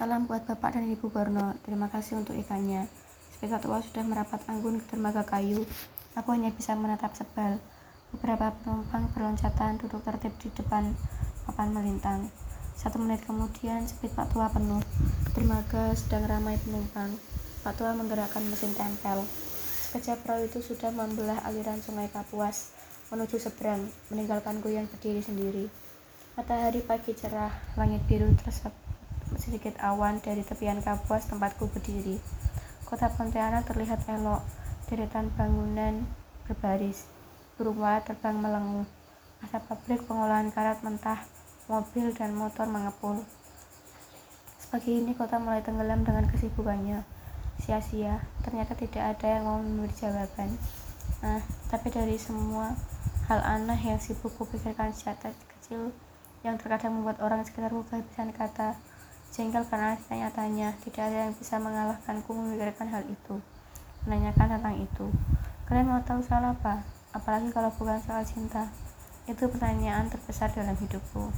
Salam buat Bapak dan Ibu Borno. Terima kasih untuk ikannya. Sepeda tua sudah merapat anggun ke dermaga kayu. Aku hanya bisa menatap sebal. Beberapa penumpang berloncatan duduk tertib di depan papan melintang. Satu menit kemudian, speed Pak Tua penuh. Dermaga sedang ramai penumpang. Pak Tua menggerakkan mesin tempel. Sekejap perahu itu sudah membelah aliran sungai Kapuas menuju seberang, meninggalkanku yang berdiri sendiri. Matahari pagi cerah, langit biru tersebut sedikit awan dari tepian Kapuas tempatku berdiri. Kota Pontianak terlihat elok, deretan bangunan berbaris. Walet terbang melenguh. Asap pabrik pengolahan karat mentah, mobil dan motor mengepul. Sepagi ini kota mulai tenggelam dengan kesibukannya. Sia-sia, ternyata tidak ada yang mau memberi jawaban. Nah, tapi dari semua hal aneh yang sibuk kupikirkan sejak kecil yang terkadang membuat orang sekitarku kehabisan kata, Jengkel karena nyatanya tidak ada yang bisa mengalahkanku memikirkan hal itu, menanyakan tentang itu. Kalian mau tahu soal apa? Apalagi kalau bukan soal cinta. Itu pertanyaan terbesar dalam hidupku.